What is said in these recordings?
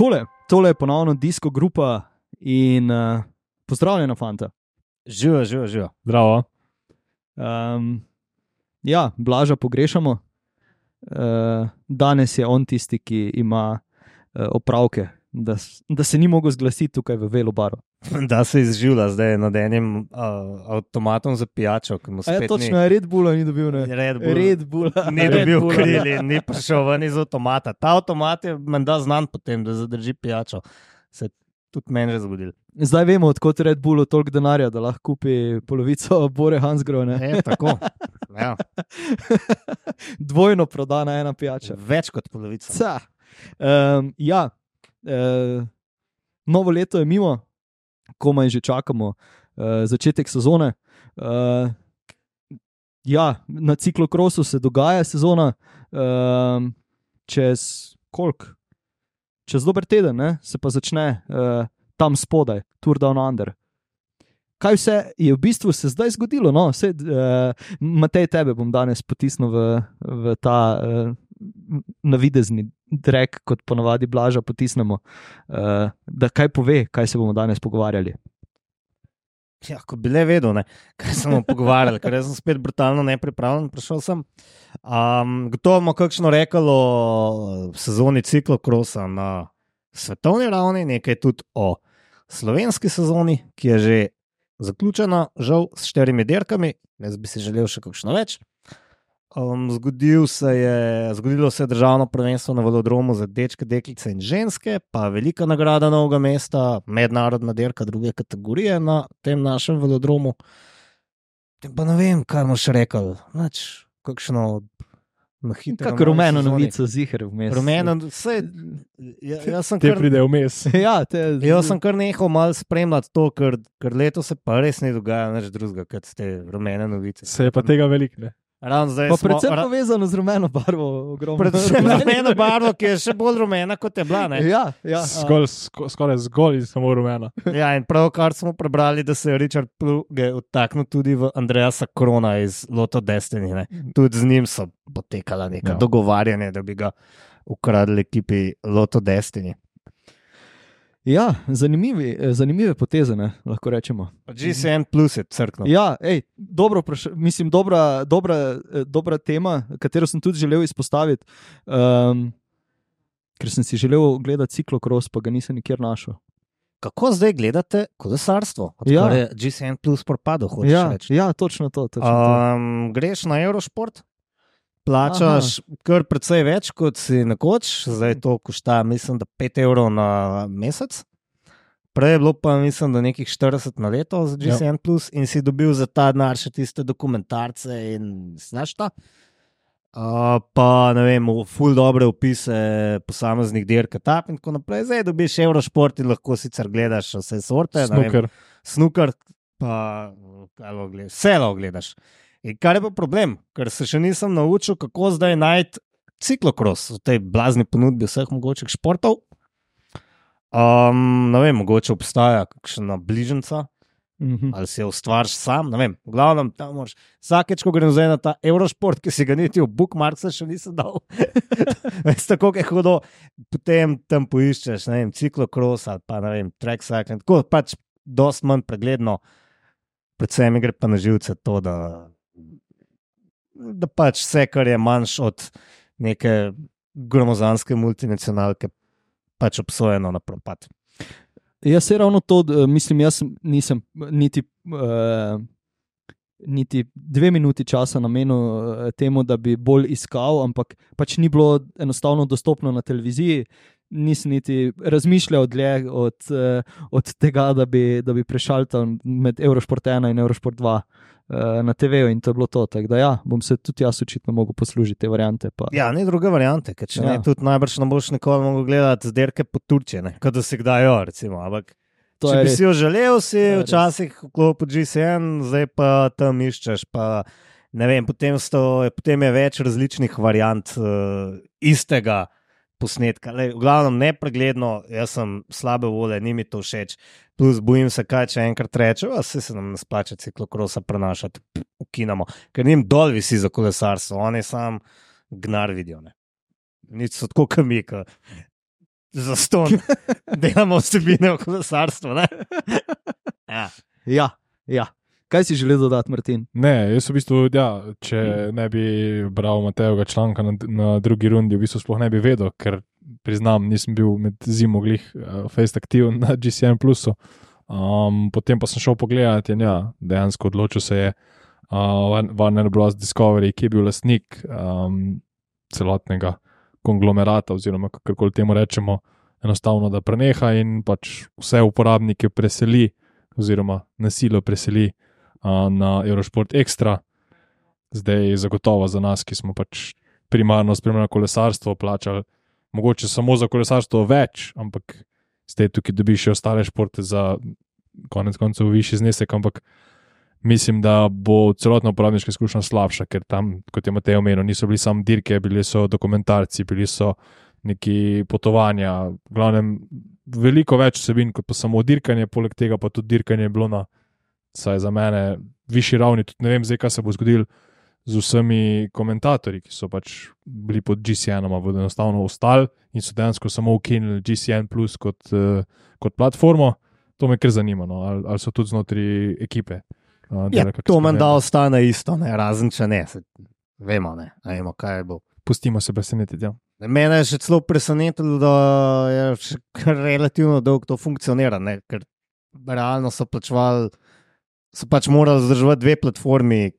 Takole, tole je ponovno disko grupa in uh, pozdravljena, fanta. Živijo, živijo, živijo. Zdravo. Um, ja, blaža pogrešamo. Uh, danes je on tisti, ki ima uh, opravke, da, da se ni mogel zglasiti tukaj v Velobaru. Da se izživlja zdaj nad enim uh, avtomatom za pijačo, ki mu A je spet točno, je Red Bulla ni dobil, ne? Red Bull, Red Bulla. ni Red dobil Bulla. krili, ni prišel ven iz avtomata. Ta avtomat je menda znan po tem, da zadrži pijačo. Se je tudi meni že zgodilo. Zdaj vemo, odkot Red Bullu toliko denarja, da lahko kupi polovico Bore Hansgrove. E, tako. Ja. Dvojno prodana ena pijača. Več kot polovica. Ca. Um, ja, uh, novo leto je mimo, komaj že čakamo uh, začetek sezone. Uh, ja, na ciklokrosu se dogaja sezona, um, čez koliko? Čez dober teden ne, se pa začne uh, tam spodaj, Tour Down Under. Kaj vse je v bistvu se zdaj zgodilo? No, vse, uh, Matej, tebe bom danes potisnil v, v ta uh, navidezni drek, kot ponavadi blaža potisnemo, uh, da kaj pove, kaj se bomo danes pogovarjali. Ja, ko bi le vedel, ne, kaj smo pogovarjali, ker sem spet brutalno nepripravljen. Prišel sem. Um, gotovo bomo kakšno rekel o sezoni ciklokrosa na svetovni ravni, nekaj tudi o slovenski sezoni, ki je že zaključena, žal s štirimi dirkami. Jaz bi si želel še kakšno več. Um, zgodil se je, zgodilo se je državno prvenstvo na velodromu za dečke, deklice in ženske, pa velika nagrada novega mesta, mednarodna dirka druge kategorije na tem našem velodromu. Tem pa ne vem, kaj bomo še rekli. Nač, kakšno. Kako rumeno novico, zihar vmes. Rumeno, vse. Ja, jaz sem Te kar. pride vmes. Ja, te, Jaz sem kar nehal malo spremljati to, ker, ker letos se pa res ne dogaja nič drugega, kot te rumene novice. Se je pa tega veliko. ne. Ravno zdaj pa smo- predvsem ra- povezano z rumeno barvo. ogromno. Predvsem rumena barva, ki je še bolj rumena kot je bila. ne. Ja, ja. Zgolj, sko, skoraj zgolj in samo rumena. Ja, in pravkar smo prebrali, da se je Richard Pluge odtaknil tudi v Andreasa Krona iz Loto Destiny. Ne. Tudi z njim so potekala neka ja. dogovarjanja, da bi ga ukradli ekipi Loto Destiny. Ja zanimivi, eh, zanimive poteze, ne, lahko rečemo. GCN plus je crknil. Ja, ej, dobro, mislim, dobra, dobra, eh, dobra tema, katero sem tudi želel izpostaviti. Um, ker sem si želel gledati ciklokros, pa ga nisem nikjer našel. Kako zdaj gledate kolesarstvo? Ja. GCN plus propadel, hočeš Ja, reči. ja, točno to. Točno to. Um, greš na Eurošport, plačaš Aha. kar precej več kot si nekoč, zdaj to košta, mislim, da 5 evrov na mesec. Prej je bilo pa, mislim, da nekih 40 na leto za GCN, plus in si dobil za ta denar še tiste dokumentarce in znaš ta. Uh, pa ne vem, v full dobre opise posameznih dirk, etap in tako naprej. Zdaj dobiš Eurošport in lahko sicer gledaš vse sorte. ne vem, Snooker. snooker, pa gledaš, vse lahko gledaš. In kar je pa problem, ker se še nisem naučil, kako zdaj najti ciklokros v tej blazni ponudbi vseh mogočih športov. Um, ne vem, mogoče obstaja kakšna bližnjica Mhm. ali si jo ustvariš sam. Ne vem, v glavnem tam moraš. Vsakeč, ko grem zdaj na ta Eurošport, ki si ga niti v bookmark še nisem dal. Veš, tako je hudo, potem tam poiščeš, ne vem, ciklokros ali pa ne vem, track cycling. Tako pač dost manj pregledno, predvsem mi gre pa na živce to, da, da pač vse, kar je manjš od neke gromozanske multinacionalke, pač obsojeno na propad. Jaz se ravno to, mislim, jaz nisem niti, uh, niti dve minuti časa namenil eh, temu, da bi bolj iskal, ampak pač ni bilo enostavno dostopno na televiziji. Nisem niti razmišljal dlje od, eh, od tega, da bi, da bi prešaltal med Eurošport 1 in Eurošport 2 eh, na TV-ju in to je bilo to. Tako da ja, bom se tudi jaz očitno mogel poslužiti te variante. Pa. Ja, ni druge variante, ker če ja. Ne, tudi najbrž ne boš nikoli mogel gledati zderke po Turčiji, ne, kot da si kdaj jo, recimo. Ampak, To če bi res. si jo želel, si včasih vklopil GCN, zdaj pa tam iščeš. Pa, ne vem, potem, sto, potem je več različnih variant uh, istega posnetka. Lej, v glavnem nepregledno, jaz sem slabe volje, ni mi to všeč. Plus bojim se, kaj če enkrat rečejo, vse se nam ne splača ciklokrosa prenašati, ukinamo. Ker njim dol visi za kolesarstvo, oni sam gnar vidijo. Ne. Nič so tako kamika. za ston, delamo vsebine o kolesarstvu. Ja. Ja, ja. Kaj si želel dodati, Martin? Ne, jaz v bistvu, ja, če ne bi bral Matejega članka na, na drugi rundi, v bistvu sploh ne bi vedel, ker priznam, nisem bil med zimo glih uh, face aktiven na GCN. Um, potem pa sem šel pogledat in ja, dejansko odločil se je uh, Warner Bros. Discovery, ki je bil lastnik um, celotnega konglomerata, oziroma kako temu rečemo, enostavno da preneha in pač vse uporabnike preseli, oziroma nasilo preseli uh, na Eurosport Extra. Zdaj je zagotovo za nas, ki smo pač primarno spremljali kolesarstvo, plačali mogoče samo za kolesarstvo več, ampak zdaj tukaj dobiš še ostale športe za konec koncev višji znesek, ampak mislim, da bo celotna uporabniška izkušnja slabša, ker tam, kot je Matej omenil, niso bili samo dirke, bili so dokumentarci, bili so neki potovanja, v glavnem veliko več vsebin kot pa samo dirkanje, poleg tega pa tudi dirkanje je bilo na, saj za mene, višji ravni, tudi ne vem zdaj, kaj se bo zgodilo. Z vsemi komentatorji, ki so pač bili pod GCN-om, bodo enostavno ostali in so dejansko samo ukinili GCN Plus kot, uh, kot platformo. To me kar zanima, no? ali, ali so tudi znotraj ekipe. Uh, Ja, to menda spremembe. ostane isto, ne? razen če ne. Se, vemo, ne? Vemo, kaj bo. Pustimo se presenetiti. Ja. Mene je še celo presenetilo, da je relativno dolgo to funkcionira, ne? ker realno so plačevali, so pač morali zdržati dve platformi,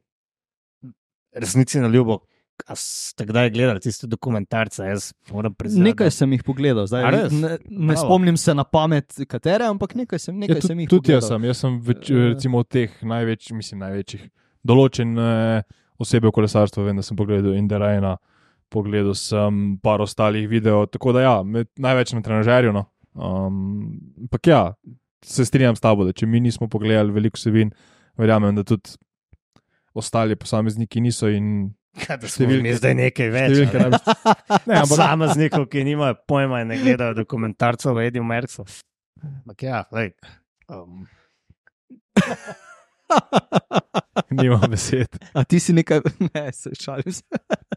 resnici na ljubo. A ste kdaj gledali tiste dokumentarce? Jaz moram priznati. Nekaj sem jih pogledal, zdaj, ne, ne Bravo. spomnim se na pamet, katere, ampak nekaj sem, nekaj Ja, sem jih tudi jaz pogledal. sem, jaz sem več, Eh. recimo od teh največ, mislim, največjih določen osebe v kolesarstvu, vem, da sem pogledal Inderajna, pogledal sem par ostalih videov, tako da ja, med, največ na trenažerju. No. Um, ampak ja, se strinjam s tabo, da če mi nismo pogledali veliko vsebin, verjamem, da tudi ostali posamezniki niso in Kaj, da smo mi zdaj nekaj več. ne Ne, ampak Posameznikov, ki nimajo pojma in ne gledajo dokumentarcev o Eddie Merksu. Ampak ja, lej, um, nima besed. A ti si nekaj, ne, se šalim.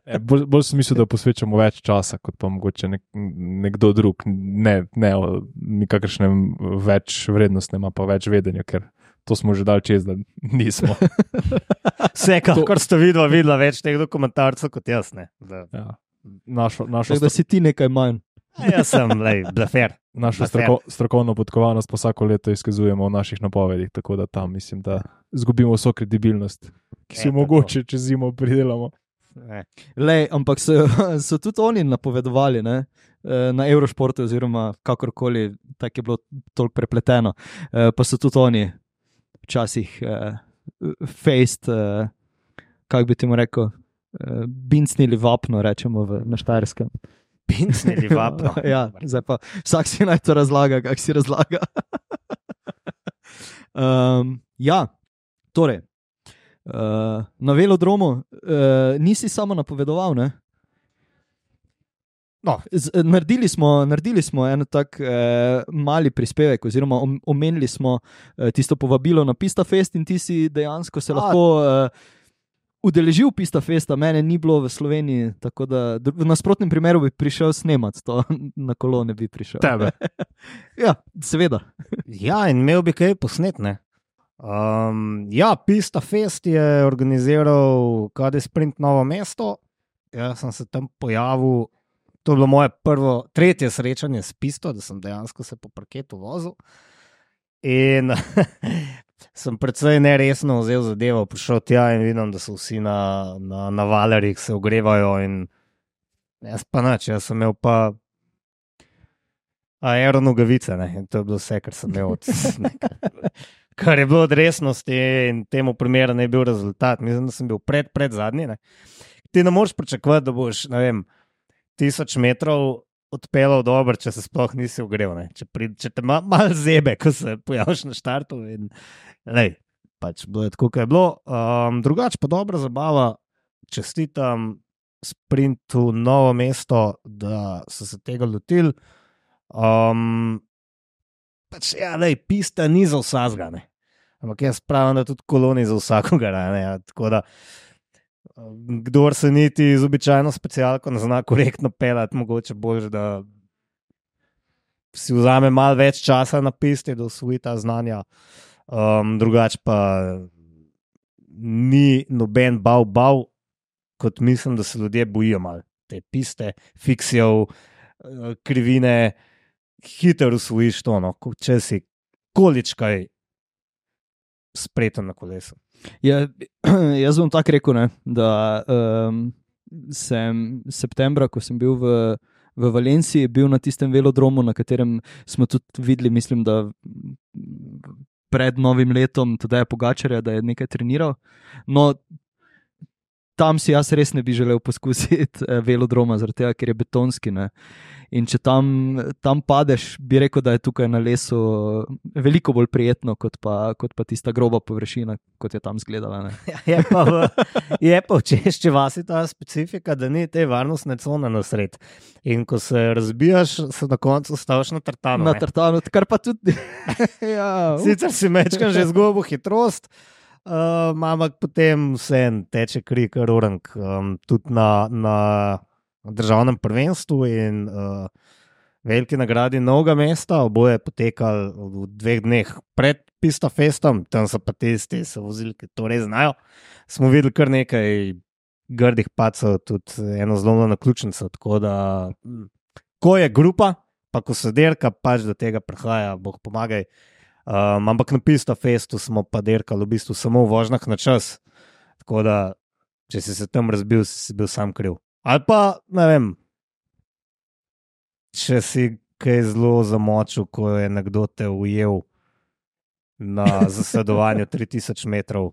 E, bolj, bolj sem mislil, da posvečamo več časa, kot pa mogoče nek, nekdo drug, ne, ne o nikakršnem več vrednostnem, pa več vedenja, ker to smo že dal čez, da nismo. Vsekakor ste videli, videla več teh dokumentarcev kot jaz. Ne? Da, Ja. Našo, našo, Tako da stro, si ti nekaj manj. A jaz sem, lej, blefer. Našo fair. stroko, strokovno podkovanost pa vsako leto izkazujemo v naših napovedih, tako da tam mislim, da izgubimo vso kredibilnost, ki si E, jo mogoče čez zimo pridelamo. Ne. Lej, ampak so, so tudi oni napovedovali ne? eh, na Eurošportu, oziroma kakorkoli, tako je bilo toliko prepleteno. Pa so tudi oni včasih uh, fejst, uh, kako bi ti mu rekel, uh, bincnili vapno, rečemo v, na Štajerskem. Pincnili vapno. ja, zdaj pa vsak si naj to razlaga, kako si razlaga. um, ja, torej. Uh, na velodromu uh, nisi samo napovedoval, ne? No. Z, naredili, smo, naredili smo en tak eh, mali prispevek, oziroma om, omenili smo eh, tisto povabilo na Pista Fest, in ti si dejansko se A. lahko eh, udeležil Pista Festa. Mene ni bilo v Sloveniji, tako da v nasprotnem primeru bi prišel snemat to, na kolo ne bi prišel. Tebe. Ja, seveda. Ja, in imel bi kaj posnetne. Um, ja, Pista Fest je organiziral KD Sprint Novo mesto. Jaz sem se tam pojavil. To je bilo moje prvo, tretje srečanje s Pisto, da sem dejansko se po parketu vozil. In sem predvsej neresno vzel zadevo, prišel tja in vidim, da so vsi na, na, na valerjih se ogrevajo. Jaz pa nič, jaz sem imel pa aeronogavice. Ne? In to je bilo vse, kar sem imel. od nekaj- Kar je bilo od resnosti in temu primeru ne bil rezultat. Mislim, da sem bil pred, pred zadnji. Ne? Ti ne moreš pričakovati, da boš, ne vem, tisoč metrov odpeljal dobro, če se sploh nisi ogrel. ne. Če, pri, če te ma, malo zebe, ko se pojaviš na štartu. In, lej, pač bilo je tako, kot je bilo. Um, drugače pa dobra zabava, čestitam sprintu novo mesto, da so se tega lotili. Um, pač, ja, lej, pista ni za vsakega. ne. Ampak jaz pravim, da tudi koloni za vsakogar. ne, tako da, Kdor se niti z običajno specialko ne zna korektno pelati, mogoče bož, da si vzame malo več časa na pisti, da usvoji ta znanja. Um, drugač pa ni noben bav, bav, kot mislim, da se ljudje bojijo malo te piste, fiksijo, eh, krivine, hitro usvojiš to, no, če si količkaj spreten na kolesu. Ja, jaz bom tako rekel, ne, da um, sem septembra, ko sem bil v, v Valenciji, bil na tistem velodromu, na katerem smo tudi videli, mislim, da pred novim letom, tudi je Pogačarja, da je nekaj treniral. No, tam si jaz res ne bi želel poskusiti eh, velodroma, tega, ker je betonski. Ne. In če tam, tam padeš, bi rekel, da je tukaj na lesu veliko bolj prijetno, kot pa, kot pa tista groba površina, kot je tam zgledala. Ne. Je pa v, je pa v češči vasi ta specifika, da ni te varnostne cone na sred. In ko se razbijaš, se na koncu staviš na tartanu. Na tartanu, kar pa tudi. ja, Sicer si mečkam že zgubo hitrost, uh, ampak potem vse en teče kri, kar orang, um, tudi na, na državnem prvenstvu in uh, veliki nagradi novega mesta. Oboje potekali v dveh dneh pred Pista Festom, tam so pa tisti, ki so vozili, ki to res znajo. Smo videli kar nekaj grdih pacov, tudi eno zelo na ključnico. Tako da, ko je grupa, pa ko se derka, pač do tega prihaja, boh pomagaj. Um, ampak na Pista Festu smo pa derkali v bistvu samo v vožnjah na čas. Tako da, če si se tam razbil, si, si bil sam kriv. Ali pa, ne vem, če si kaj zelo zamočil, ko je nekdo te ujel na zasledovanju 3000 metrov.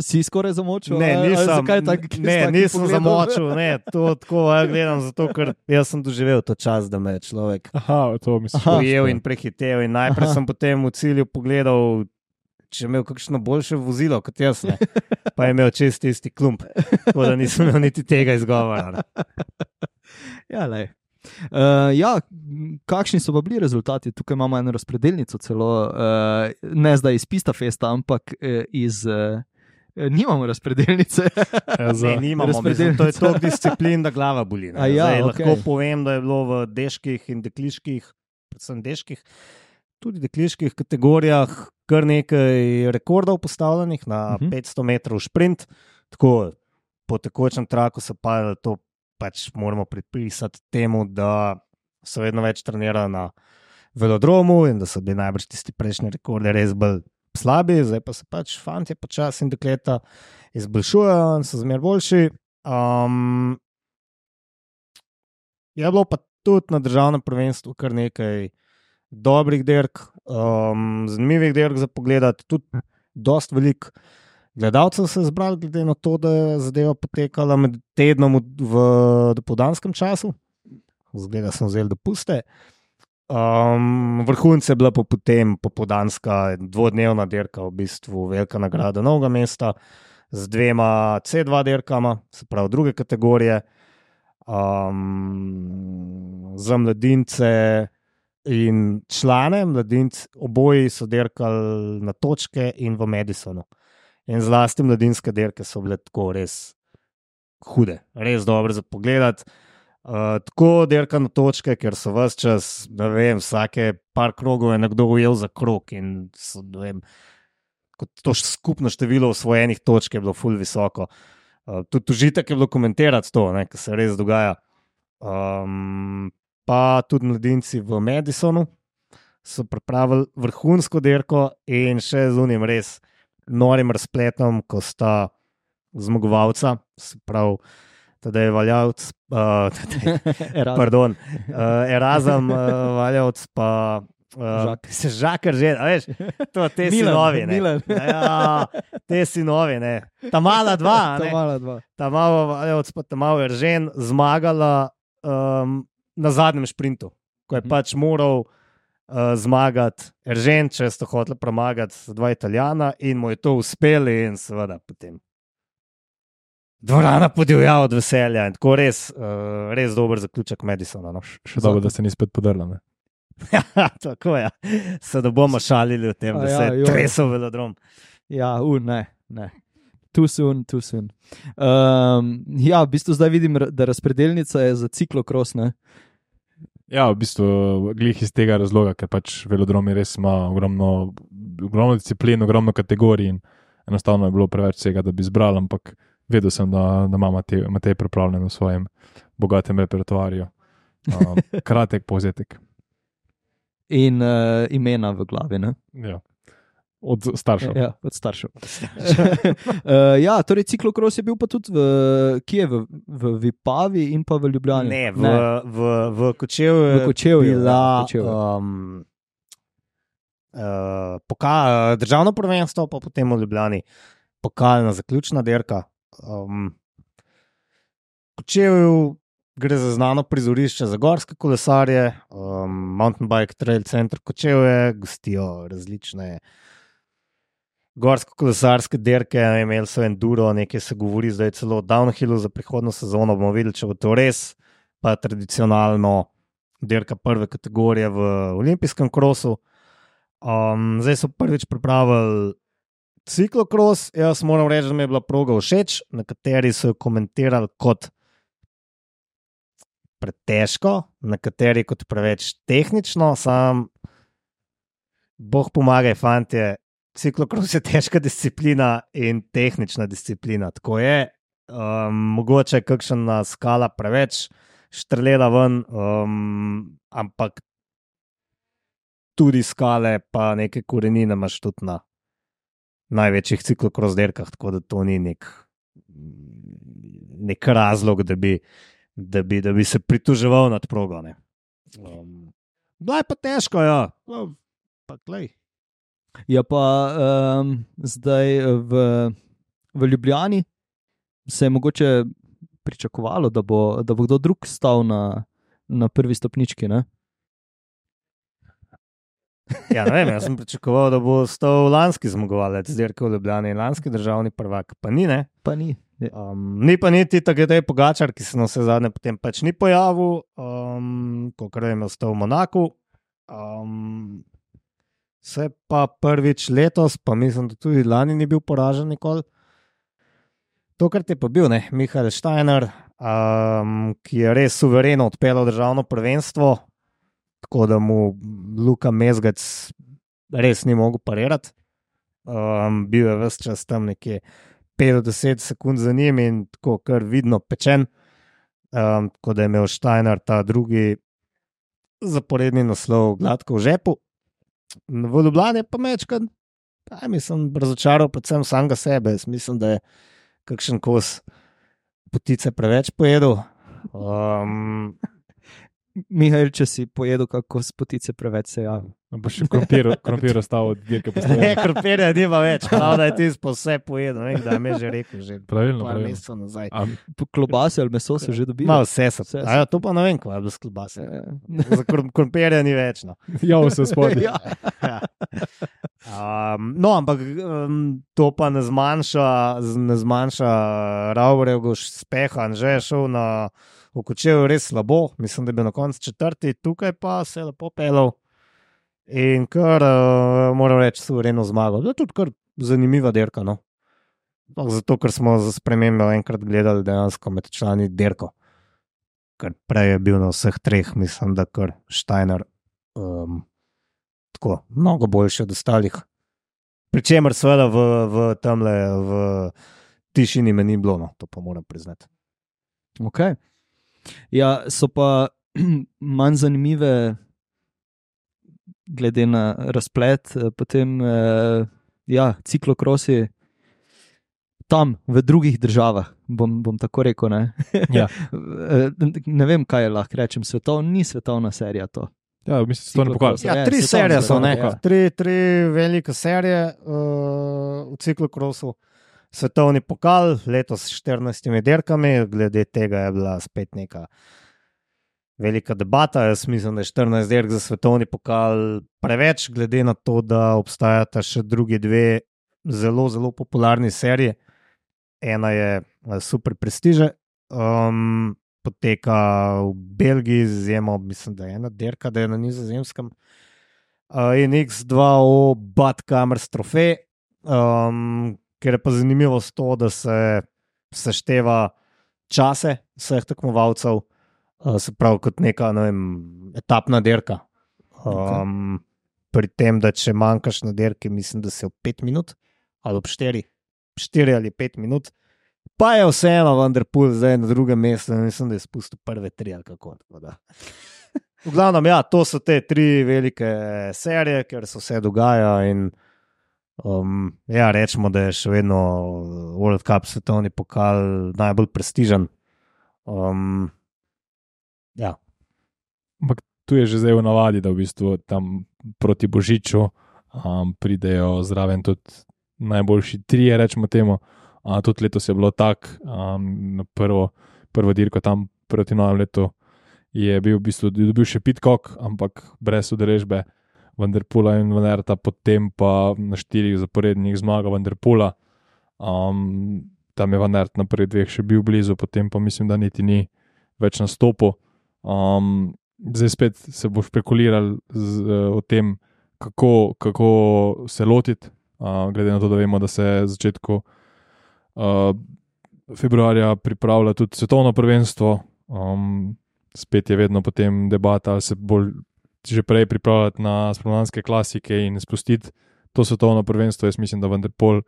Si skoraj zamočil. Ne, ali- ali nisem, zakaj tak, ne, nisem pogledom? zamočil, ne, to tako ja, gledam, zato ker jaz sem doživel to čas, da me je človek Aha, ujel in prehitev. In najprej Aha. sem potem v cilju pogledal, če je imel kakšno boljše vozilo kot jaz, ne. pa je imel čist isti klump, tako da nisem imel niti tega izgovora. ne. Ja, lej. Uh, ja, kakšni so pa bili rezultati? Tukaj imamo eno razpredelnico, celo uh, ne zdaj iz Pista Festa, ampak uh, iz. Uh, nimamo razpredelnice. Ja, za, Ne, nimamo, mislim, to je toliko disciplin, da glava boli. ne. Ja, Zdaj, okej. Lahko povem, da je bilo v deških in dekliških, predvsem deških, tudi dekliških kategorijah kar nekaj rekordov postavljenih na Mhm. 500 metrov sprint. Tako po tekočem traku se pa to pač moramo pripisati temu, da so vedno več trenirali na velodromu in da so bili najbrž tisti prejšnji rekordi res bolj slabi, zdaj pa se pač fanti počasi in dekleta izboljšujejo in so zmer boljši. Um, je bilo pa tudi na državnem prvenstvu kar nekaj dobrih dirk, um, zanimivih dirk za pogled, tudi dost velik. Gledalcev se je zbralo, glede na to, da je zadeva potekala med tednom v, v dopoldanskem času, zgleda, da smo vzeli dopuste. Um, vrhunce je bila pa potem popoldanska dvodnevna dirka, v bistvu velika nagrada novega mesta z dvema C2 dirkama, se pravi druge kategorije. Um, za mladince in člane, mladinci, oboji so dirkali na točke in v Madisonu. In zlasti mladinske dirke so bile tako res hude, res dobre za pogled. Uh, tako dirka na točke, ker so vse čas, ne vem, vsake par krogov je nekdo ujel za krog in so, ne vem, to skupno število osvojenih točk je bilo ful visoko. Uh, tudi užitek je bilo komentirati to, kar se res dogaja. Um, pa tudi mladinci v Madisonu so pripravili vrhunsko dirko in še z unim res norim razpletom, ko sta zmagovalca, se pravi, da je valjavc, uh, Erasmus. pardon, uh, Erasmus, uh, valjavc pa. Uh, Žak. se žakar že, veš, to te si Milan, novi, ne. Milan. Ja, te si novi, ne. Ta mala dva, a Ta ne mala dva. ta malo, valjavc pa ta malo Eržen zmagala um, na zadnjem sprintu, ko je Mhm. pač moral uh, zmagati Eržen, če sta hotela premagati dva Italijana in mu je to uspelo in seveda potem. Dvorana podivja od veselja in tako res, uh, res dober zaključek Madisona. No. Še dobro, da se ni spet podrla. Ne? Ja, tako je. Se da bomo šalili o tem, A da ja, se je joj. tresel velodrom. Ja, u, ne, ne. Too soon, too soon. Um, ja, v bistvu zdaj vidim, da razpredelnica je za ciklokros. Ne? Ja, v bistvu glih iz tega razloga, ker pač velodromi res ima ogromno, ogromno disciplin, ogromno kategorij in enostavno je bilo preveč vsega, da bi izbral, ampak vedel sem, da, da ima Matej, Matej pripravljen v svojem bogatem repertoarju. Um, kratek povzetek. In uh, imena v glavi. Ne? Ja. Od staršev. Ja, od staršev. uh, ja, torej ciklokros je bil pa tudi v, kje je v, v Vipavi in pa v Ljubljani. Ne, v, v, v Kočevu v je Kočevju. bila ja, v Kočevju. um, uh, poka, državno prvenstvo, pa potem v Ljubljani pokalna zaključna dirka. Um, Kočev gre za znano prizorišče za gorske kolesarje, um, Mountain Bike Trail Center Kočevje, gostijo različne. Gorsko-kolesarske dirke, imeli so enduro, nekaj se govori, zdaj celo o downhillu za prihodno sezono. bomo videli, če bo to res, pa tradicionalno dirka prve kategorije v olimpijskem krosu. Um, zdaj so prvič pripravili ciklokros. Jaz moram reči, da mi je bila proga všeč, na kateri so jo komentirali kot pretežko, na kateri kot preveč tehnično. Sam, bog pomagaj, fantje. Ciklokros je težka disciplina in tehnična disciplina. Tako je, um, mogoče je kakšna skala preveč štrelela ven, um, ampak tudi skale, pa neke korenine imaš tudi na največjih ciklokros derkah, tako da to ni nek, nek razlog, da bi, da, bi, da bi se pritoževal nad progone. Um, Bila je pa težko, ja. No, pa, glej. Ja, pa um, zdaj v, v Ljubljani se je mogoče pričakovalo, da bo, da bo kdo drug stal na, na prvi stopnički. Ne? Ja, vem, jaz sem pričakoval, da bo stal lanski zmagovalec, zdaj je v Ljubljani lanski državni prvak, pa ni. Ne? Pa ni. Um, ni pa niti tako, da je Pogačar, ki se na vse zadnje potem pač ni pojavil, um, kot je imel v Monaku. Um, se pa prvič letos, pa mislim, da tudi lani ni bil poražen nikoli. Tokrat je pa bil ne, Mihael Steiner, um, ki je res suvereno odpeljal državno prvenstvo, tako da mu Luka Mezgac res ni mogel parirati. Um, bil je vse čas tam nekje 5-10 sekund za njim in tako kar vidno pečen. Um, tako da je imel Steiner ta drugi zaporedni naslov gladko v žepu. V Ljubljani pa mečkaj, pa mislim, razočaral predvsem samega sebe. Jaz mislim, da je kakšen kos potice preveč pojedel. Um, Mihajl, če si pojedel kako spotice, preveč se javi. Bo še krompir, krompir ostal od dirke po ne, Sloveniji. krompirja nima več, prav da je ti po vse pojedel. Ne, da je že rekel, že Pravilno, par pravilno. mesecev nazaj. A, Klobase ali meso so že dobili. Malo vse so. Vse so. A Ja, to pa ne vem, kva je s klobase. Za krom- krompirja ni več. No. ja, vse spodaj. Ja. Ja. Um, no, ampak um, to pa ne zmanjša, z- ne zmanjša Rauberjevega uspeha. Že je šel na Okočev res slabo, mislim, da je bil na koncu četrti, tukaj pa se je lepo pelal. In kar uh, moram reči, suvereno zmago. To je tudi kar zanimiva dirka. No? No, zato, ker smo za spremembo enkrat gledali dejansko med člani dirko. Ker prej je bil na vseh treh, mislim, da kar Steiner. Um, tako, mnogo boljši od ostalih. Pričemer, seveda, v, v tamle, v tišini me ni bilo, no, to pa moram priznati. Okay. Ja, so pa manj zanimive, glede na razplet, eh, potem eh, ja, ciklokrosi tam, v drugih državah. Bom, bom tako rekel. Ne? Ja. Ne vem, kaj lahko rečem. Svetovna, ni svetovna serija to. Ja, mislim, to ne pokaže. Ciklokros. Ja, Ja, tri svetovni serije so, ne? pokal. Tri, tri velike serije uh, v ciklokrosu. Svetovni pokal, letos s 14 dirkami, glede tega je bila spet neka velika debata. Jaz mislim, da je 14 dirk za svetovni pokal preveč, glede na to, da obstajata še drugi dve zelo, zelo popularni seriji. Ena je eh, super prestiže, um, poteka v Belgiji, z izjemo, mislim, da je ena dirka, da je na nizozemskem. Uh, in X2O Bad Kamers trofej, um, ker je pa zanimivo to, da se sešteva čase vseh tekmovalcev. uh, se pravi kot neka ne vem, etapna dirka. Um, pri tem, da če manjkaš na dirki, mislim, da se v pet minut ali v štiri, štiri ali pet minut. Pa je vseeno, vendar pul zdaj na drugem mestu, mislim, da je spustil prve tri ali kako. V glavnem, ja, to so te tri velike serije, ker se vse dogaja. In, um, ja, rečemo, da je še vedno World Cup svetovni pokal najbolj prestižen. Um, ja, Ampak tu je že zdaj v navadi, da v bistvu tam proti Božiču um, pridejo zraven tudi najboljši trije, rečemo temu. Uh, tudi letos je bilo tako, um, na prvo, prvo dirko tam proti novemu letu je bil v bistvu dobil še Pitcock, ampak brez udeležbe Vanderpula in Vanerta, potem pa na štirih zaporednih zmaga Vanderpula. Um, tam je Vanert na prvih dveh še bil blizu, potem pa mislim, da niti ni več nastopil. Um, zdaj spet se bo špekuliral z, o tem, kako, kako se lotiti, uh, glede na to, da vemo, da se v začetku uh, februarja pripravlja tudi svetovno prvenstvo. Um, spet je vedno potem debata, ali se bolj že prej pripravljati na spomladanske klasike in spustiti to svetovno prvenstvo. Jaz mislim, da vendar pol,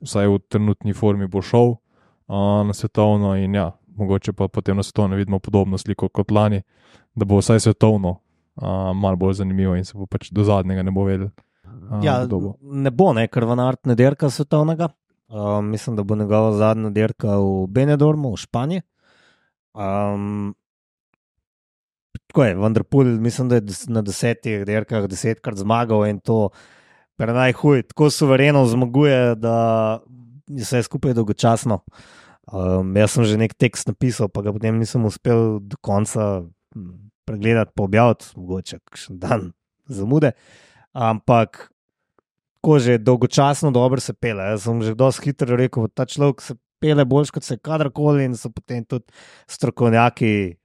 vsaj v trenutni formi, bo šel uh, na svetovno in ja, mogoče pa potem na svetovno vidimo podobno sliko kot lani, da bo vsaj svetovno uh, malo bolj zanimivo in se bo pač do zadnjega ne bo vedel. Uh, ja, bo. ne bo, ne, ker Vanart ne dirka svetovnega. Uh, mislim, da bo njegova zadnja dirka v Benedormu, v Španiji. Um, tako je, vendar pul, mislim, da je na desetih dirkah desetkrat zmagal in to kar najhuj, tako suvereno zmaguje, da je vse skupaj dolgočasno. Um, jaz sem že nek tekst napisal, pa ga potem nisem uspel do konca hm, pregledati, pa objaviti, mogoče še dan zamude. Ampak tako že dolgočasno dobro se pele. Jaz sem že dosti hitro rekel, ta človek se pele bolj kot se kadarkoli in so potem tudi strokovnjaki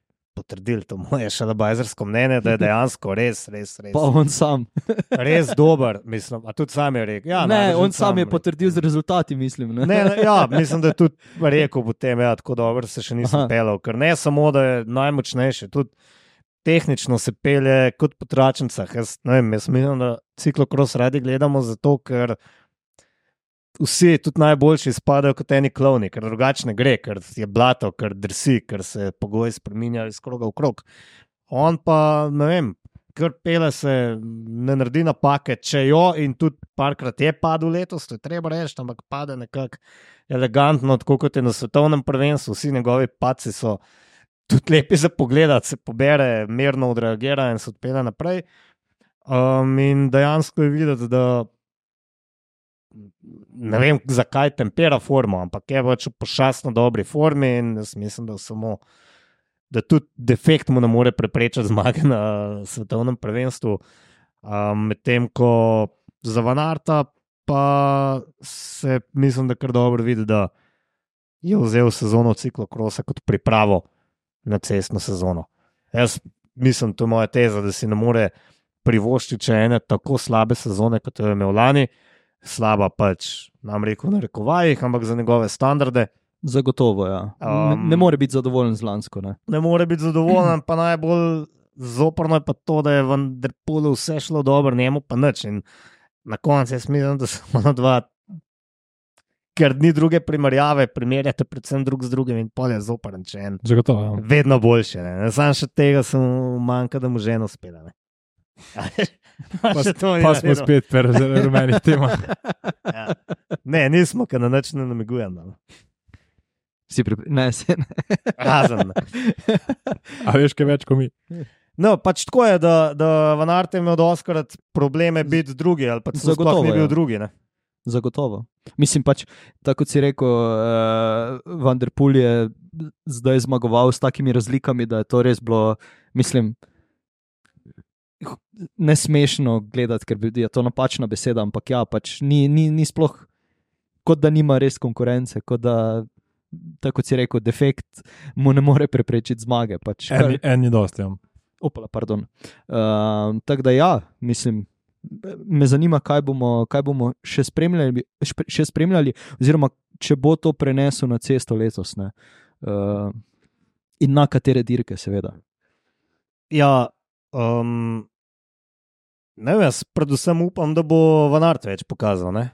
potrdili to moje šalabajzersko mnenje, da je dejansko res, res, res, Pa on sam. res dober. Mislim, a tudi sam je rekel. Ja, ne, najbrž on sam je rekel. potrdil z rezultati, mislim. Ne? Ne, ne, ja, mislim, da je tudi rekel potem, da ja, tako dobro se še nisem Aha. pelal. Ker ne samo, da je najmočnejši, tudi tehnično se pele kot po tračnicah. Jaz, ne vem, jaz mislim, da ciklokros radi gledamo zato, ker vsi, tudi najboljši, spadajo kot eni klovni, ker drugače ne gre, ker je blato, ker drsi, ker se pogoji spremenjajo iz kroga v krog. On pa, ne vem, ker pele se, ne naredi napake, če jo in tudi parkrat je padel letos, to je treba reči, ampak pade nekako elegantno, tako kot je na svetovnem prvenstvu, vsi njegovi paci so tudi lepi za pogled, se pobere, mirno odreagira in se odpelje naprej. Um, in dejansko je videti, da ne vem, zakaj tempera formo, ampak je pač v pošastno dobri formi in jaz mislim, da samo. Da tudi defekt mu ne more preprečiti zmage na svetovnem prvenstvu. Um, Medtem ko za Vanarta, pa se mislim, da kar dobro vidi, da je vzel sezono ciklokrosa kot pripravo na cestno sezono. Jaz mislim, to je moja teza, da si ne more privoščiti še ene tako slabe sezone, kot jo je imel lani. Slaba pač, nam rekel, na rekovajih, ampak za njegove standarde. Zagotovo, ja. Ne, Um, ne more biti zadovoljen z lansko. Ne? Ne more biti zadovoljen, pa najbolj zoprno je pa to, da je v Derpulu vse šlo dobro, njemu pa nič. In na koncu jaz mislim, da so ona dva, ker ni druge primerjave, primerjate predvsem drug z drugim in pol je zoprn, če en. Zagotovo. Ja. Vedno boljše. Ne? Sam še tega sem manjka, da mu ženo spela. Ne? Pa, Pa smo spet pri rumenih temah. Ja. Ne, nismo, ker na nič ne namigujem. No. Si pri... Ne, se ne. Razen. A veš, kaj več kot mi. No, pač tako je, da, da Van Arte imel doskrat probleme biti drugi, ali pa celo sploh Zagotovo, ni bil ja. drugi. Ne? Zagotovo. Mislim pač, tako kot si rekel, uh, Vanderpool je zdaj zmagoval s takimi razlikami, da je to res bilo, mislim, nesmešno gledati, ker bi- je to napačna beseda, ampak ja, pač ni, ni, ni sploh, kot da nima res konkurence, kot da, tako kot si rekel, defekt mu ne more preprečiti zmage. Pač, kar- En, en je dosti. Ja. Opala, pardon. Uh, Tako da, ja, mislim, me zanima, kaj bomo, kaj bomo še, spremljali, še spremljali, oziroma če bo to prenesel na cesto letos. ne. Uh, In na katere dirke, seveda. Ja, um, ne vem, jaz predvsem upam, da bo Vanart več pokazal. Ne?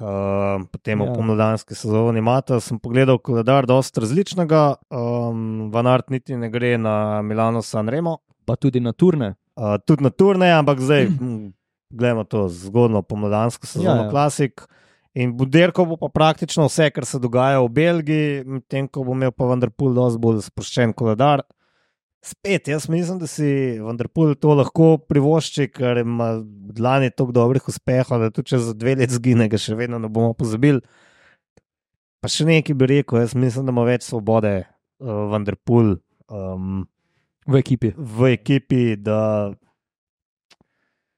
Uh, potem Ja. v pomladanski sezoni imate, sem pogledal koledar, dosta različnega. Um, Vanart niti ne gre na Milano San Remo, Pa tudi na turne. uh, tudi na turne, ampak zdaj hm, gledamo to zgodno pomladansko sezono, Ja, ja, ja. ja. klasik. In Buderko bo pa praktično vse, kar se dogaja v Belgiji, medtem ko bo imel pa Vanderpool dosti bolj sproščen koledar. Spet, jaz mislim, da si Vanderpool to lahko privošči, ker ima lani toliko dobrih uspehov, da tudi če za dve leti zgine, ga še vedno ne bomo pozabili. Pa še nekaj bi rekel, jaz mislim, da ima več svobode uh, Vanderpool um, V ekipi. v ekipi, da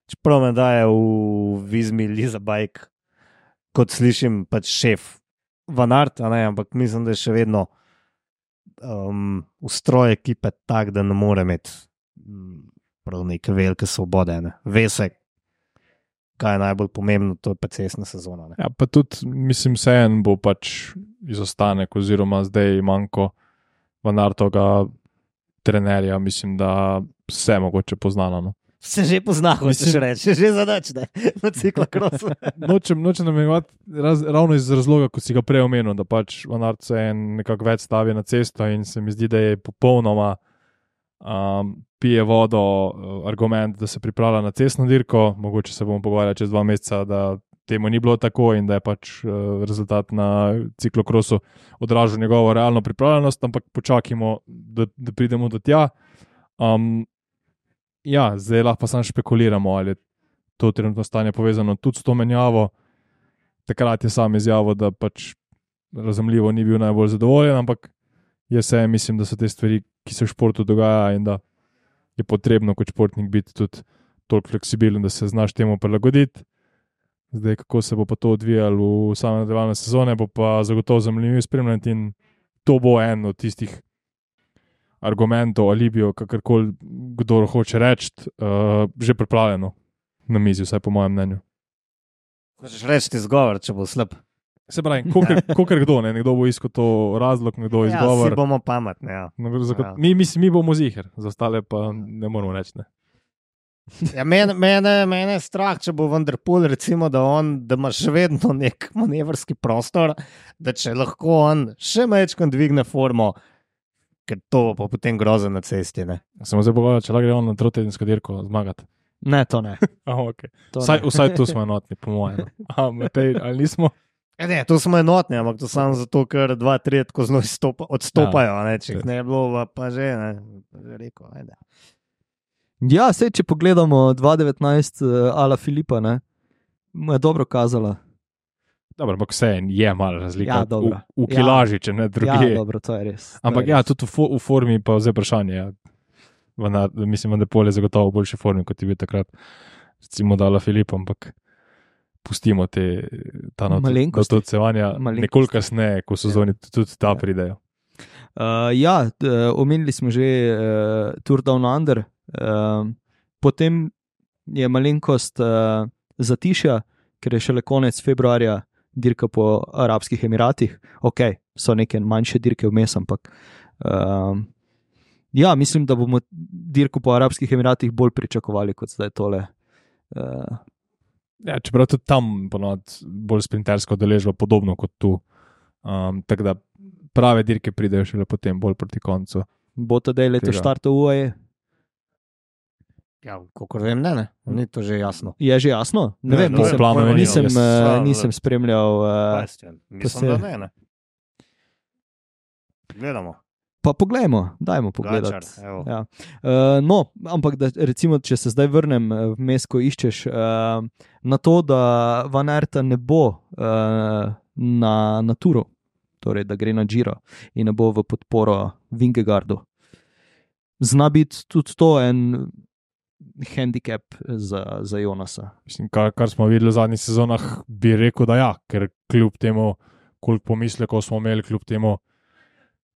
čeprav me daje v Vizmi Liza Bajk, kot slišim, pač šef Vanart, ampak mislim, da je še vedno um, ustroj ekipe tak, da ne more imeti mm, prav neke velike svobode. Ne. Ve se, kaj je najbolj pomembno, to je pa cestna sezona. Ja, pa tudi, mislim, vseeno bo pač izostanek, oziroma zdaj manjko Vanartoga trenerja, mislim, da vse mogoče poznano. No. Se že pozna, hočeš reči, že zadačne na cikla krosu. Nočem, nočem raz, ravno iz razloga, kot si ga prej omenil, da pač Vanart se en nekako več stavi na cesto in se mi zdi, da je popolnoma um, pije vodo uh, argument, da se pripravlja na cestno dirko. Mogoče se bomo pogovarjali čez dva meseca, da temu ni bilo tako in da je pač uh, rezultat na ciklokrosu odražal njegovo realno pripravljenost, ampak počakajmo, da, da pridemo do tja. Um, ja, zdaj lahko samo špekuliramo, ali je to trenutno stanje povezano tudi s to menjavo. Takrat je sam izjavil, da pač razumljivo ni bil najbolj zadovoljen, ampak jaz se mislim, da so te stvari, ki se v športu dogajajo in da je potrebno kot športnik biti tudi toliko fleksibilen, da se znaš temu prilagoditi. Zdaj, kako se bo pa to odvijalo v samem nadaljevanju sezone, bo pa zagotovo zanimivo spremljati in to bo en od tistih argumentov, alibijo, kakorkoli kdo hoče reči, uh, že pripravljeno na mizi, vsaj po mojem mnenju. Hočeš reči ti zgovor, če bo slab. Se pravi, kot kdo, ne? nekdo bo iskal to razlog, nekdo Ja, izgovor. vsi bomo pametni. Ja. No, Ja. mi, mi, mi bomo ziger, za ostale pa ne moramo reči. Ne. Ja, mene, mene, mene je strah, če bo Vanderpool, recimo, da, on, da ima še vedno nek manevrski prostor, da če lahko on še večkrat dvigne formo, ker to pa potem grozen na cesti. Ne? Samo zdaj pogovarjam, če lahko gre on na trotedensko dirko zmagati. Ne, to ne. Ah, okay. To vsaj, ne. vsaj tu smo enotni, po mojem. no. A, Matej, ali nismo? Ja, ne, to smo enotni, ampak to samo zato, ker dva, tri tako zelo izstopa, odstopajo. Ne? Če ne bi bilo, pa- pa že ne. Pa že Rekel, ajde. Ja, sej, če pogledamo 2019, uh, Ala Filipa, ne, mu je dobro kazala. Dobro, ampak vse je malo razlika. Ja, v, dobro. v Ja. kilaži, če ne Ja, druge. dobro, to je res. to ampak je ja, res. tudi v, fo, v formi pa zdaj vprašanje. Ja. Vendar, mislim, da je polje zagotovo v boljši formi, kot je bil takrat, recimo, dala Filip, ampak pustimo te, notocevanja Malenkosti. nekoliko kasneje, ko so zoni tudi ta Ja. pridejo. Uh, ja, eh, omenili smo že uh, Tour Down Under, uh, potem je malenkost uh, zatišja, ker je šele konec februarja dirka po Arabskih Emiratih. Ok, so neke manjše dirke vmes, ampak uh, ja, mislim, da bomo dirko po Arabskih Emiratih bolj pričakovali kot zdaj tole. Uh, Ja, čeprav tudi tam ponovadi bolj sprintersko deležba, podobno kot tu. Um, tako da prave dirke pridejo šele potem, bolj proti koncu. bo to dej leto Tega. štarte v UAE? Ja, kako vem, ne, ne, ni to že jasno. Je že jasno? Ne, Ne, vem, no, nisem, pojma nimam. nisem, Jaz- uh, nisem spremljal. Uh. Mislim, se- da ne, ne. Gledamo. Pa poglejmo, dajmo pogledati. Gačar, evo. Ja. Uh, no, ampak da, recimo, če se zdaj vrnem eh, vmes, ko iščeš uh, na to, da Van Erta ne bo uh, na Naturu, torej da gre na Giro in ne bo v podporo Vingegardu. Zna biti tudi to en handicap za, za Jonasa. Mislim, kar, kar smo videli v zadnjih sezonah, bi rekel, da ja, ker kljub temu, koliko pomislekov smo imeli, kljub temu,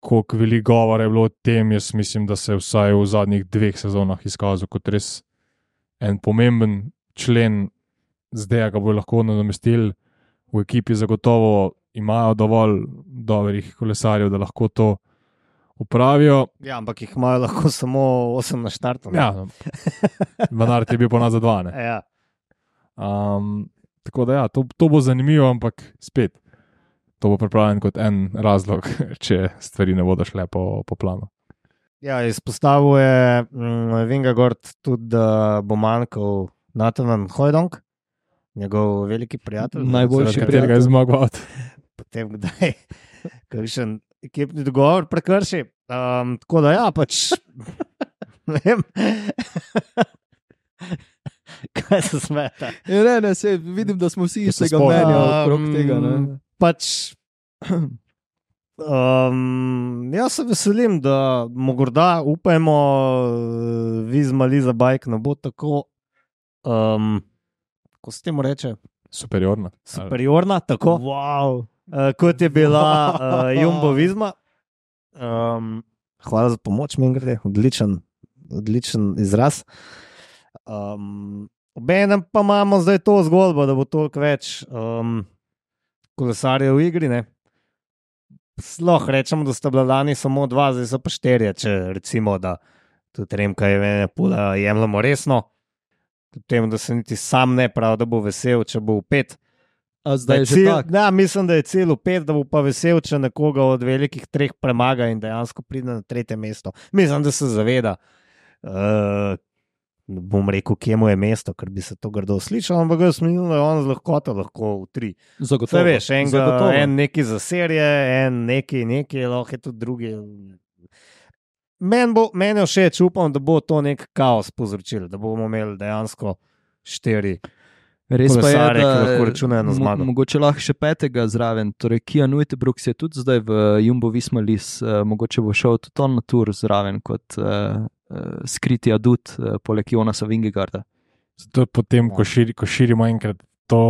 koliko veliko govora je bilo o tem, jaz mislim, da se je vsaj v zadnjih dveh sezonah izkazal kot res en pomemben člen, zdaj ga bo lahko nadomestili. V ekipi zagotovo imajo dovolj dobrih kolesarjev, da lahko to upravijo. Ja, ampak jih imajo lahko samo 8 na štartu. ne? Ja. Vendar je bil ponad za dva. ne. Ja. Um, tako da, ja, to, to bo zanimivo, ampak spet, to bo pripravljen kot en razlog, če stvari ne bodo šle po, po planu. Ja, izpostavil je mm, Vingagord tudi, da bo manjkal Nathan Hojdong, njegov veliki prijatelj. Najboljši Boljši katerega je prijatelj. zmagoval. Potem kdaj, kakšen ekipni dogovor prekrši. Um, tako da, ja, pač. Ne vem. Kaj se smeta? Ja, ne, ne, se, vidim, da smo vsi Da se istega spomnim. mnenja okrog Um, tega. Ne. Pač. Um, jaz se veselim, da morda upajmo, vi z Maliza Bajk ne bo tako, um, kako se temu reče, Superiorna. superiorna, tako Wow. Uh, kot je bila uh, Jumbo Vizma. Um, hvala za pomoč, mi gre, odličen, odličen izraz. Um, Obenem pa imamo zdaj to zgodbo, da bo toliko več um, kolesarjev v igri. Ne? Sploh rečemo, da sta bila lani samo dva, zdaj so pa štirje. Če recimo, da tudi Remka je mene pula jemljemo resno. Kljub Temu, da se niti sam ne pravi, da bo vesel, če bo v pet. A zdaj Da je že cilj- tako. Da, mislim, da je cilj v pet, da bo pa vesel, če nekoga od velikih treh premaga in dejansko pride na tretje mesto. Mislim, da se zaveda. Uh, bom rekel, kje mu je mesto, ker bi se to grdo slišal, ampak jaz mislim, da je on z lahkoto lahko v tri. Zagotovo. Vse veš, en, ga, Zagotovo. en neki za serije, en neki, neki, lahko je tudi drugi. Meni bo, meni je všeč, upam, da bo to nek kaos povzročil, da bomo imeli dejansko štiri. Res pa je, da lahko računajo na zmago. Mogoče lahko še petega zraven. Torej, Kian Uitebrooks je tudi zdaj v Jumbo Vismalis, uh, mogoče bo šel tudi on na tur zraven kot uh, uh, skriti adut, uh, poleg Jonasa Vingegarda. Zato potem, Ja. ko, širi, ko širimo enkrat to,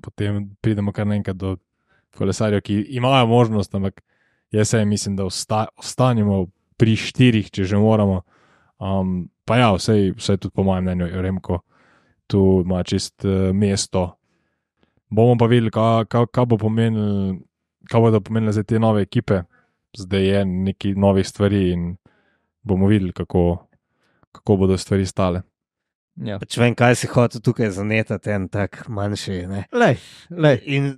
potem pridemo kar naenkrat do kolesarjev, ki imajo možnost, ampak jaz se mislim, da osta, ostanemo pri štirih, če že moramo. Um, pa ja, vse, vse tudi po mojem mnenju, je Remko tu ima čist uh, mesto. Bomo pa videli, kaj, kaj, kaj bo pomenil. Kaj bodo pomenile za te nove ekipe, zdaj je nekaj novih stvari, in bomo videli, kako, kako bodo stvari stale. Ja. Pač vem, kaj si hotel tukaj zanetati, en tak manjši. Ne? Lej, lej. In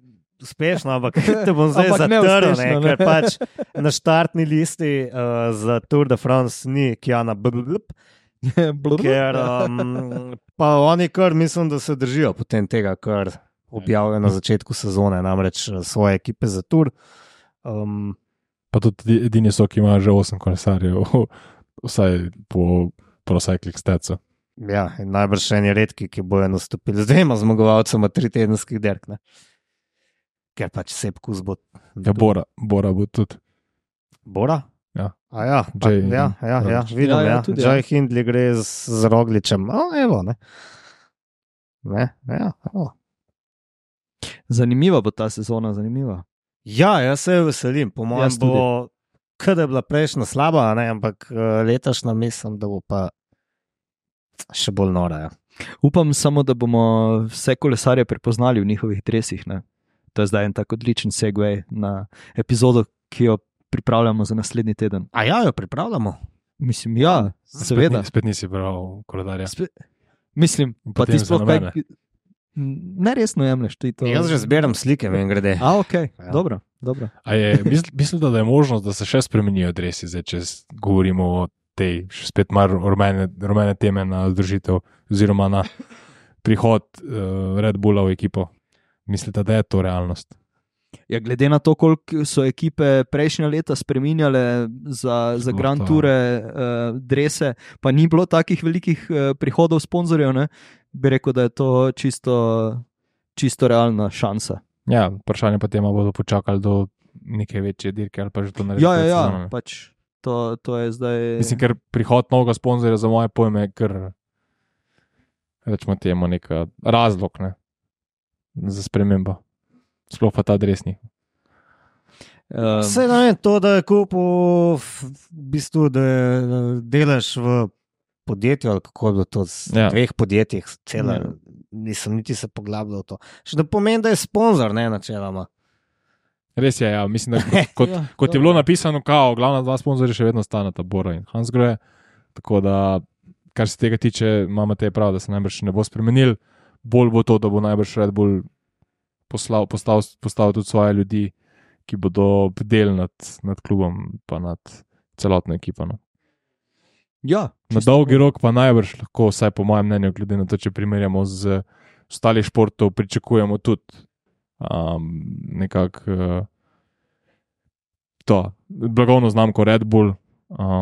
uspešno, ampak te bom zdaj zatrl, ne, ker pač na štartni listi uh, za Tour de France ni Kjana Blblb, ker um, pa oni kar mislim, da se držijo potem tega, kar objavijo na začetku sezone, namreč eh, svoje ekipe za Tour. Um, Pa tudi edini so, ki imajo že 8 kolesarjev, vsaj po procycling statsu. ja, najbrž še eni redki, ki bojo nastopili z dvema zmagovalcema tri tedenskih derk. Ne. Ker pač se pkus bo. Ja, Bora, Bora bo tudi. Bora? Ja. A ja, pa, Jay ja, ja, ja, Roglič. vidim, Ja, ja, ja, ja, tudi, ja. Jay Hindley gre z, z Rogličem. O, evo, ne. Ne, ja, o. Zanimiva bo ta sezona, zanimiva. ja, jaz se veselim. Po mojem bo, kaj da je bila prejšnja slaba, ne, ampak eh, letošnja mislim, da bo pa še bolj nora. Ja. Upam samo, da bomo vse kolesarje prepoznali v njihovih dresih. Ne? To je zdaj en tak odličen segway na epizodo, ki jo pripravljamo za naslednji teden. A ja, jo pripravljamo. Mislim, ja, seveda. Spet, ni- spet nisi bral koledarja. Spe, mislim, pa Potem ti za sploh kaj. nobene. Neresno jemliš ti to. Jaz že zbieram slike, vem, grede. A, ok, Ja. ja. dobro. dobro. A je, misl, mislim, da je možnost, da se še spremenijo dresi, zdaj, če govorimo o tej še spet malo rumene, rumene teme na združitev, oziroma na prihod uh, Red Bulla v ekipo. Mislite, da je to realnost? Ja, glede na to, koliko so ekipe prejšnja leta spremenjale za, za Grand to. Toure, uh, drese, pa ni bilo takih velikih uh, prihodov sponzorjev, ne? bi rekel, da je to čisto, čisto realna šansa. Ja, vprašanje pa tema bodo počakali do neke večje dirke ali pa že to narediti. Ja, ja, ja pač to, to je zdaj. Mislim, ker prihod novega sponzorja za moje pojme je kar, rečemo temu, nek razlog ne, za spremembo. Sploh pa ta dresni. um, Vse ne vem, to, da je kupil, v bistvu, da je, delaš v podjetju, ali kako je bilo to, v Ja. dveh podjetjih, cela, Ja. nisem niti se poglabljal v to. Še ne pomeni, da je sponzor, ne načeloma. Res je, ja. mislim, da kot, Ja, kot je dobro. bilo napisano, kao, glavna dva sponzorja še vedno sta ta Bora in Hansgrohe. Tako da, kar se tega tiče, imamo te prav, da se najbrž ne bo spremenil. Bolj bo to, da bo najbrž Red Bull poslal, postal, postal tudi svoje ljudi, ki bodo bdeli nad, nad klubom, pa nad celotno ekipo. No. Ja, Na dolgi rok pa najbrž lahko, vsaj po mojem mnenju, glede na to, če primerjamo z ostalih športov, pričakujemo tudi um, nekako uh, to blagovno znamko Red Bull uh,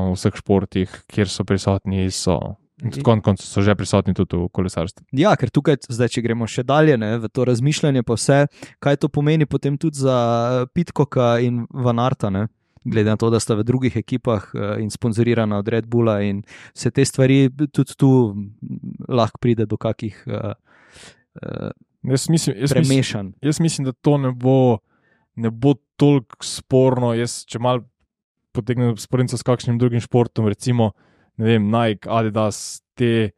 v vseh športih, kjer so prisotni, so. Konec koncev so že prisotni tudi v kolesarstvu. Ja, ker tukaj, zdaj, če gremo še dalje ne, v to razmišljanje, pa vse, kaj to pomeni potem tudi za eh, Pitkoka in Vanarta, ne? glede na to, da sta v drugih ekipah eh, in sponzorirana od Red Bulla in vse te stvari, tudi tu lahko pride do kakih uh, uh, Jaz mislim, jaz mislim, premešanj. jaz mislim, da to ne bo, ne bo toliko sporno. Jaz, če mal potegnem sporednico s kakšnim drugim športom, recimo ne vem, Nike, Adidas, te,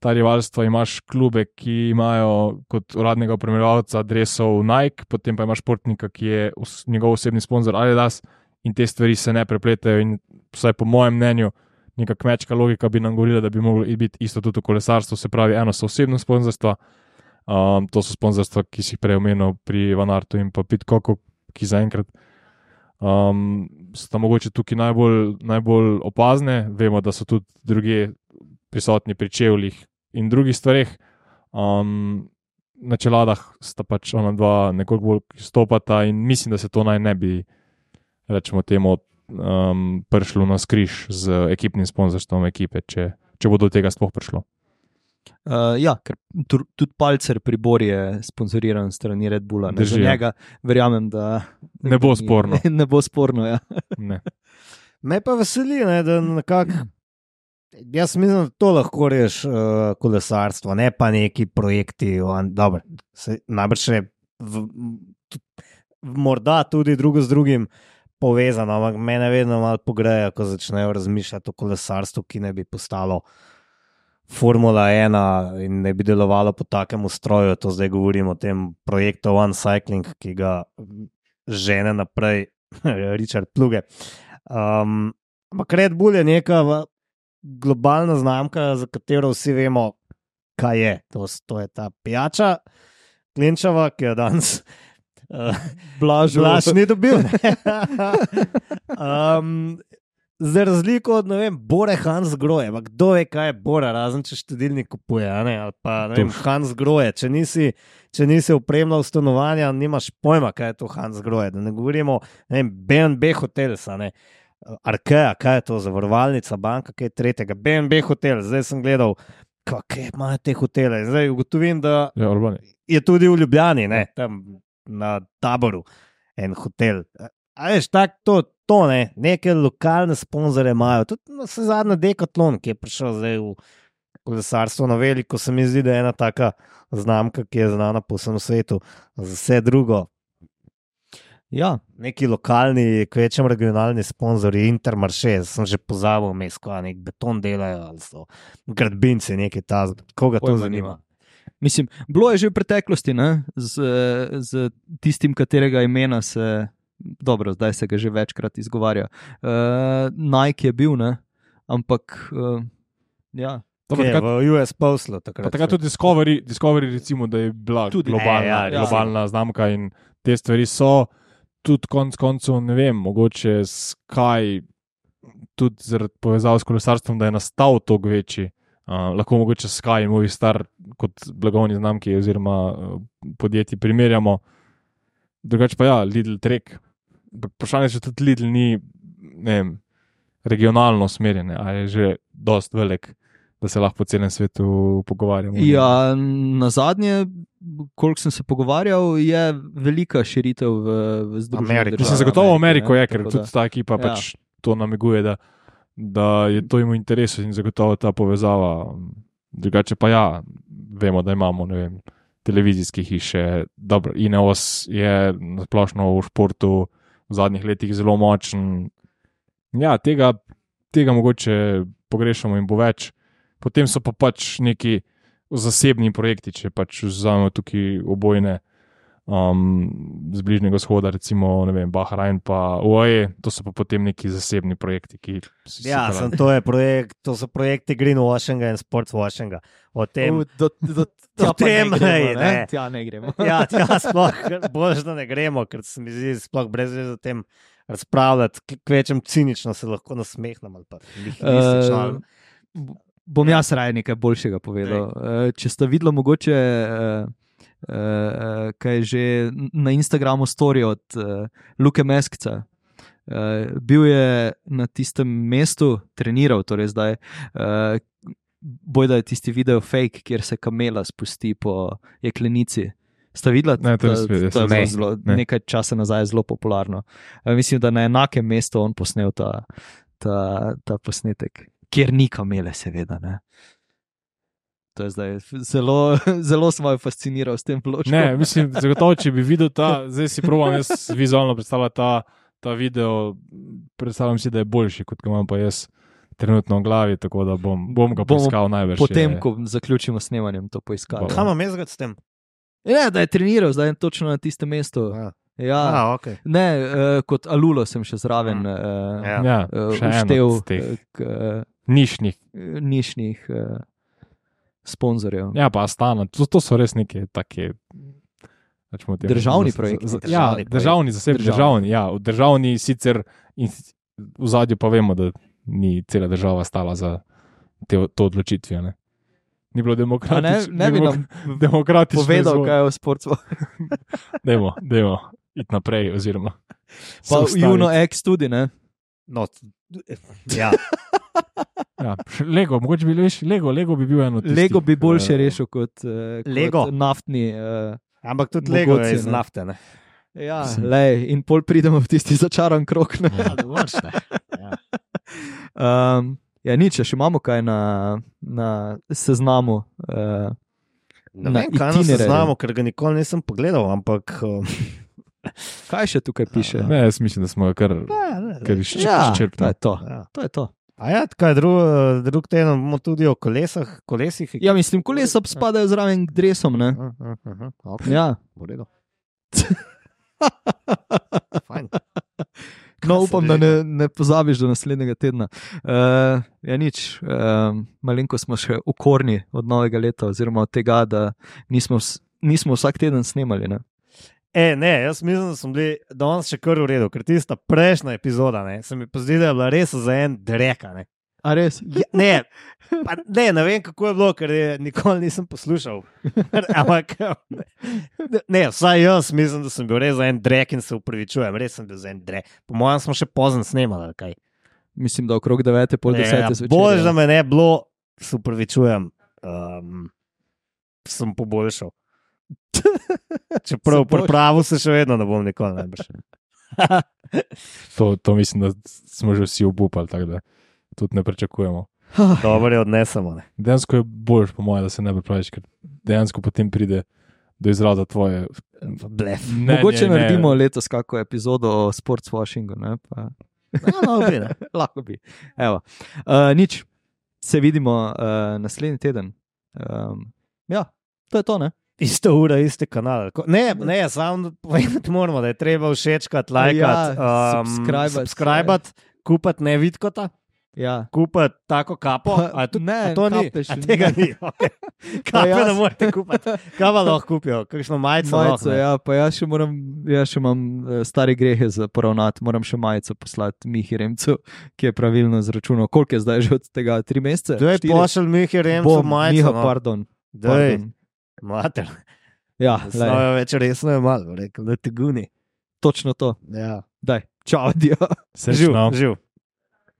ta rivalstva, imaš klube, ki imajo kot uradnega upravljalca adresov Nike, potem pa imaš športnika, ki je os, njegov osebni sponzor Adidas in te stvari se ne prepletajo. In vsaj po mojem mnenju, neka kmečka logika bi nam govorila, da bi moglo biti isto tudi v kolesarstvu, se pravi, eno so osebno sponzorstva. Um, to so sponzorstva, ki si jih prej omenil pri Vanartu in pa Pitkoku, ki zaenkrat um, sta mogoče tukaj najbolj, najbolj opazne. Vemo, da so tudi druge prisotni pri čevljih in drugih stvareh. Um, na čeladah sta pač ona dva nekoliko bolj stopata in mislim, da se to naj ne bi, rečemo temu, um, prišlo na skriž z ekipnim sponzorstvom ekipe, če, če bo do tega sploh prišlo. Uh, ja, ker tu- tudi Palcer pri Bori je sponzoriran strani Red Bulla. Ne, za Drži, ja. njega verjamem, da Ne bo sporno. Ne bo sporno, ja. Ne. Me pa veseli, ne, da nekako. Jaz mislim, da to lahko reš uh, kolesarstvo, ne pa neki projekti. Dobro, se, najbrž je v, morda tudi drugo z drugim povezano, ampak mene vedno malo pogreje, ko začnejo razmišljati o kolesarstvu, ki ne bi postalo Formula 1 in ne bi delovalo po takem ustroju. To zdaj govorim o tem projektu One Cycling, ki ga žene naprej Richard Pluge. Um, ampak Red Bull je neka globalna znamka, za katero vsi vemo, kaj je. To, to je ta pijača, klinčava, ki jo danes. Uh, Blažo. Blaž ni dobil. um, za razliko od, ne vem, Bore Hans Groje, ampak kdo ve, kaj je Bora, razen če štedilnik kupuje, ne, ali pa ne vem. Hans Groje. Če nisi, če nisi opremljal stanovanja, nimaš pojma, kaj je to Hans Groje. Da ne govorimo, ne vem, BNB hotels, ne. Arkea, kaj je to, zavarovalnica, banka, kaj je tretjega, BNB hotel, zdaj sem gledal, kako imajo te hotele. Zdaj ugotovim, da Ja, je tudi v Ljubljani, ne, tam na taboru, en hotel. A veš, tako to, to ne, neke lokalne sponzore imajo. Tudi na vse zadnje Decathlon, ki je prišel zdaj v kolesarstvo na veliko, se mi zdi, da je ena taka znamka, ki je znana po vsem svetu. Za vse drugo, Ja, neki lokalni, kvečem regionalni sponzorji, Intermarché, sem že pozabil, mesko, nek beton delajo, ali so gradbinci, nekaj ta, koga to Pojma zanima. nimam. Mislim, bilo je že v preteklosti, ne, z, z tistim, katerega imena se, dobro, zdaj se ga že večkrat izgovarja. Uh, Nike je bil, ne, ampak uh, ja, Dobro, takrat- v US Poslu takrat. Pa takrat tudi Discovery, Discovery recimo, da je bila Tudi. globalna, E, ja, ja, globalna znamka in te stvari so tudi konec koncev, ne vem, mogoče Sky, tudi zaradi povezav s kolesarstvom, da je nastal toliko večji. Uh, lahko mogoče Sky in Movistar kot blagovni znamki oziroma uh, podjetji primerjamo. Drugače pa ja, Lidl Trek. Vprašanje je, če tudi Lidl ni ne vem, regionalno usmerjen, ali je že dost velik, da se lahko po celem svetu pogovarjamo. ja na zadnje, koliko sem se pogovarjal, je velika širitev v, v Združenih Amerika. državah. Mislim, zagotovo Ameriko je, ker tudi ta ekipa ja. pač to namiguje, da, da je to jim v interesu in zagotovo ta povezava. Drugače pa ja, vemo, da imamo ne vem, televizijske hiše. Dobro, Ineos je na splošno v športu v zadnjih letih zelo močen. Ja, tega, tega mogoče pogrešamo in bo več. Potem so pa pač neki zasebni projekti, če pač vzamemo tukaj obojne um, z Bližnjega vzhoda, recimo ne vem, Bahrajn, pa UAE, to so pa potem neki zasebni projekti, ki Ja, sem, to, je projekt, to so projekti greenwashinga in sportswashinga. O tem, U, Do, do, O tja pa tem, ne gremo, ej, ne? ne. Tja ne gremo. ja, tja, sploh bolj, da ne gremo, ker se mi zdi, sploh brez veze o tem razpravljati, kvečem cinično se lahko nasmehnem ali pa nihilistično. Eh, ali- bom jaz raje nekaj boljšega povedal. Uh, če ste videli, mogoče uh, uh, kaj že n- na Instagramu story od uh, Luke Meskca. Uh, bil je na tistem mestu, treniral, torej zdaj. Uh, Bojda je tisti video fake, kjer se kamela spusti po jeklenici. Ste videli? Ne, to nisem videl, to je jaz bilo sem- zelo, ne. nekaj časa nazaj zelo popularno. Uh, mislim, da na enakem mestu on posnel ta, ta, ta posnetek, kjer ni kamele, seveda. Ne. To je zdaj zelo, zelo sem jo fasciniral s tem vložkom. Ne, mislim, zagotovo, če bi videl ta, zdaj si provam jaz vizualno predstavljati ta, ta video, predstavljam si, da je boljši, kot ga imam pa jaz trenutno v glavi, tako da bom, bom ga poiskal največ. Potem, je- ko zaključimo snemanjem, to poiskali. Bo- Kaj imam jaz z tem? Ne, da je treniral, zdaj je točno na tistem mestu. Ja, Ja, A, okay. ne, uh, kot Alulo sem še zraven uh, Ja. Ja, uh, še eno uštev uh, k, uh, nišnih. nišnih uh, sponzorjev. Ja, pa Astana, to, to so res neke take. rečemo temu, Državni za- projekti. za- Državni Ja, projekti. državni, zasebni, Državni. državni. Ja, državni sicer in v zadju pa vemo, da ni cela država stala za te, to odločitvijo. Ne. Ni bilo A Ne, demokratično. ne bi nam demokratično. povedal, izvol- kaj je v sportu. Dajmo, dajmo iti naprej. Oziroma, Pa. Juno X tudi, ne? No, ja. Ja, Lego, mogoče bi veš, Lego, Lego bi bil eno. Lego bi boljše uh, rešil kot, uh, Lego? kot naftni. Uh, Ampak tudi Lego Mogoče, je iz nafte. Ne? ja, lej, in pol pridemo v tisti začaran krok. Ne? Ja, dovolj, ne. Ja. Um, ja, nič, še imamo kaj na, na seznamu. Uh, Ne Na vem, kaj itinerarju. znamo, ker ga nikoli nisem pogledal, ampak. um, kaj še tukaj piše? Ne, jaz mislim, da smo ga kar, ne, ne, kar izčrpali. Ja, to je to. Ja. to, je to. A ja, kaj drug, drug teden bomo tudi o kolesah, kolesih. Ja, mislim, kolesa spadajo zraven k dresom. Ne? Uh, uh, uh, uh, okay. Ja. V redu. No, upam, da ne, ne pozabiš do naslednjega tedna. Uh, ja, nič, um, malenko smo še ukorni od novega leta, oziroma od tega, da nismo, nismo vsak teden snemali. Ne? E, ne, jaz mislim, da smo bili danes še kar v redu, ker tista prejšnja epizoda ne, se mi pa zdi, da je bila res za en dreka. Ne. A res? Ja, ne, pa, ne, ne vem, kako je bilo, ker je nikoli nisem poslušal. Ampak, ne, vsaj jaz mislim, da sem bil res za en drek in se upravičujem, res sem bil za en drek. Po mojem smo še pozno snemali. ali kaj. Mislim, da okrog 9, pol Ne, 10 ja, zvečer. Bolj za me ne bilo, se upravičujem. Um, sem poboljšal. Čeprav boš- pripravo se še vedno ne bom nikoli najbrž. To, to mislim, da smo že vsi obupali, tako da tudi ne pričakujemo. Dobro je odnesemo. Ne. Dejansko je bolj, po mojem, da se ne pripraviš, ker dejansko potem pride do izraza tvoje. Blef. Ne, Mogoče ne, ne. naredimo letos kako epizodo o sportswashingu. ne, pa- Ja, no, bi, ne. Lahko bi. Evo. Uh, nič, se vidimo uh, naslednji teden. Um, ja, to je to. Ne? Ista ura, iste kanal. Ne, ne, samo povedati moramo, da je treba všečkati, lajkati, Ja, um, subscribati. subscribati, kupiti ne vidkota, Ja. kupiti tako kapo. Pa, A tudi, ne, a to ni, a ne. tega ni. Okay. Kape jaz- ne morete kupiti. Kaj pa lahko kupijo? Kakšno majico? Majico, lahko, ne? ja, pa jaz še moram, jaz še imam eh, stare grehe za poravnati, moram še majico poslati Mihi Remcu, ki je pravilno zračunal, koliko je zdaj že od tega, tri mesece? Daj, Štiri? pošelj mi, ki rem, Bom, majico. Miha, no. pardon. Pardon. Mater. Ja, lej, Znajo več resno je malo, rekel, da te guni. točno to. Ja. Daj, čau, dio. Srečno. Živ, živ.